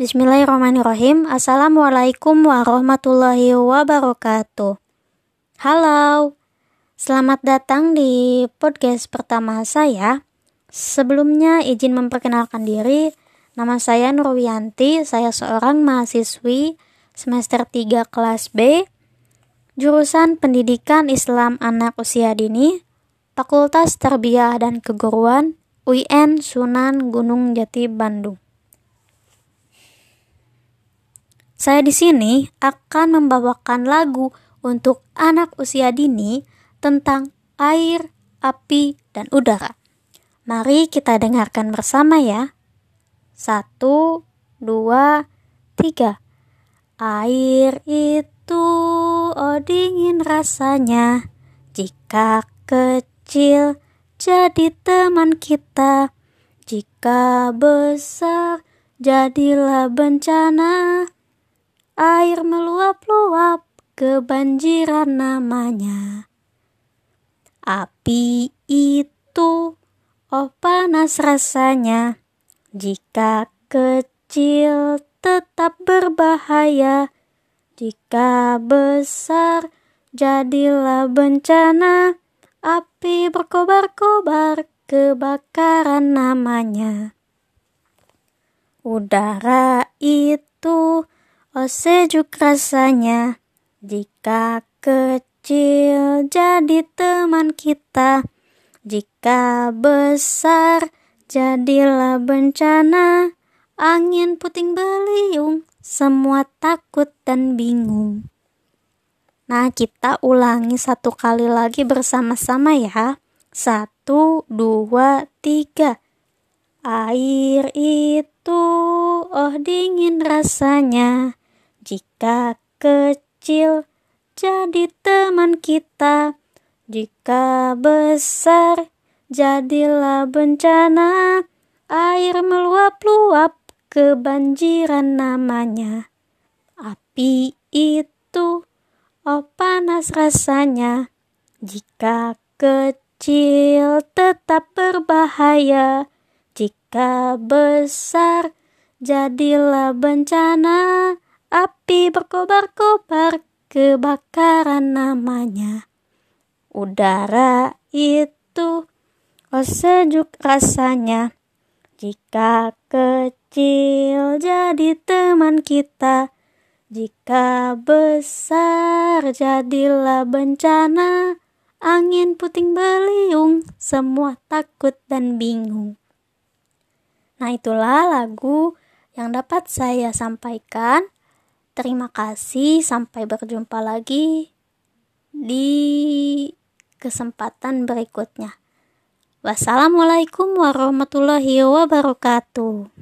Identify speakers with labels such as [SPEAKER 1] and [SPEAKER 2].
[SPEAKER 1] Bismillahirrahmanirrahim. Assalamualaikum warahmatullahi wabarakatuh. Halo, selamat datang di podcast pertama saya. Sebelumnya izin memperkenalkan diri, nama saya Nurwianti, saya seorang mahasiswi semester 3 kelas B, jurusan Pendidikan Islam Anak Usia Dini, Fakultas Tarbiyah dan Keguruan, UIN Sunan Gunung Jati Bandung. Saya di sini akan membawakan lagu untuk anak usia dini tentang air, api, dan udara. Mari kita dengarkan bersama ya. Satu, dua, tiga. Air itu oh dingin rasanya jika kecil jadi teman kita. Jika besar jadilah bencana air meluap-luap kebanjiran namanya. Api itu oh panas rasanya jika kecil tetap berbahaya jika besar jadilah bencana api berkobar-kobar kebakaran namanya. Udara itu Oh sejuk rasanya jika kecil jadi teman kita, jika besar jadilah bencana, angin puting beliung, semua takut dan bingung. Nah, kita ulangi satu kali lagi bersama-sama ya. Satu, dua, tiga. Air itu, oh dingin rasanya jika kecil jadi teman kita, jika besar jadilah bencana, air meluap-luap kebanjiran namanya. Api itu oh panas rasanya, jika kecil tetap berbahaya, jika besar jadilah bencana Api berkobar-kobar, kebakaran namanya. Udara itu oh sejuk rasanya. Jika kecil jadi teman kita, jika besar jadilah bencana, angin puting beliung, semua takut dan bingung. Nah, itulah lagu yang dapat saya sampaikan. Terima kasih, sampai berjumpa lagi di kesempatan berikutnya. Wassalamualaikum warahmatullahi wabarakatuh.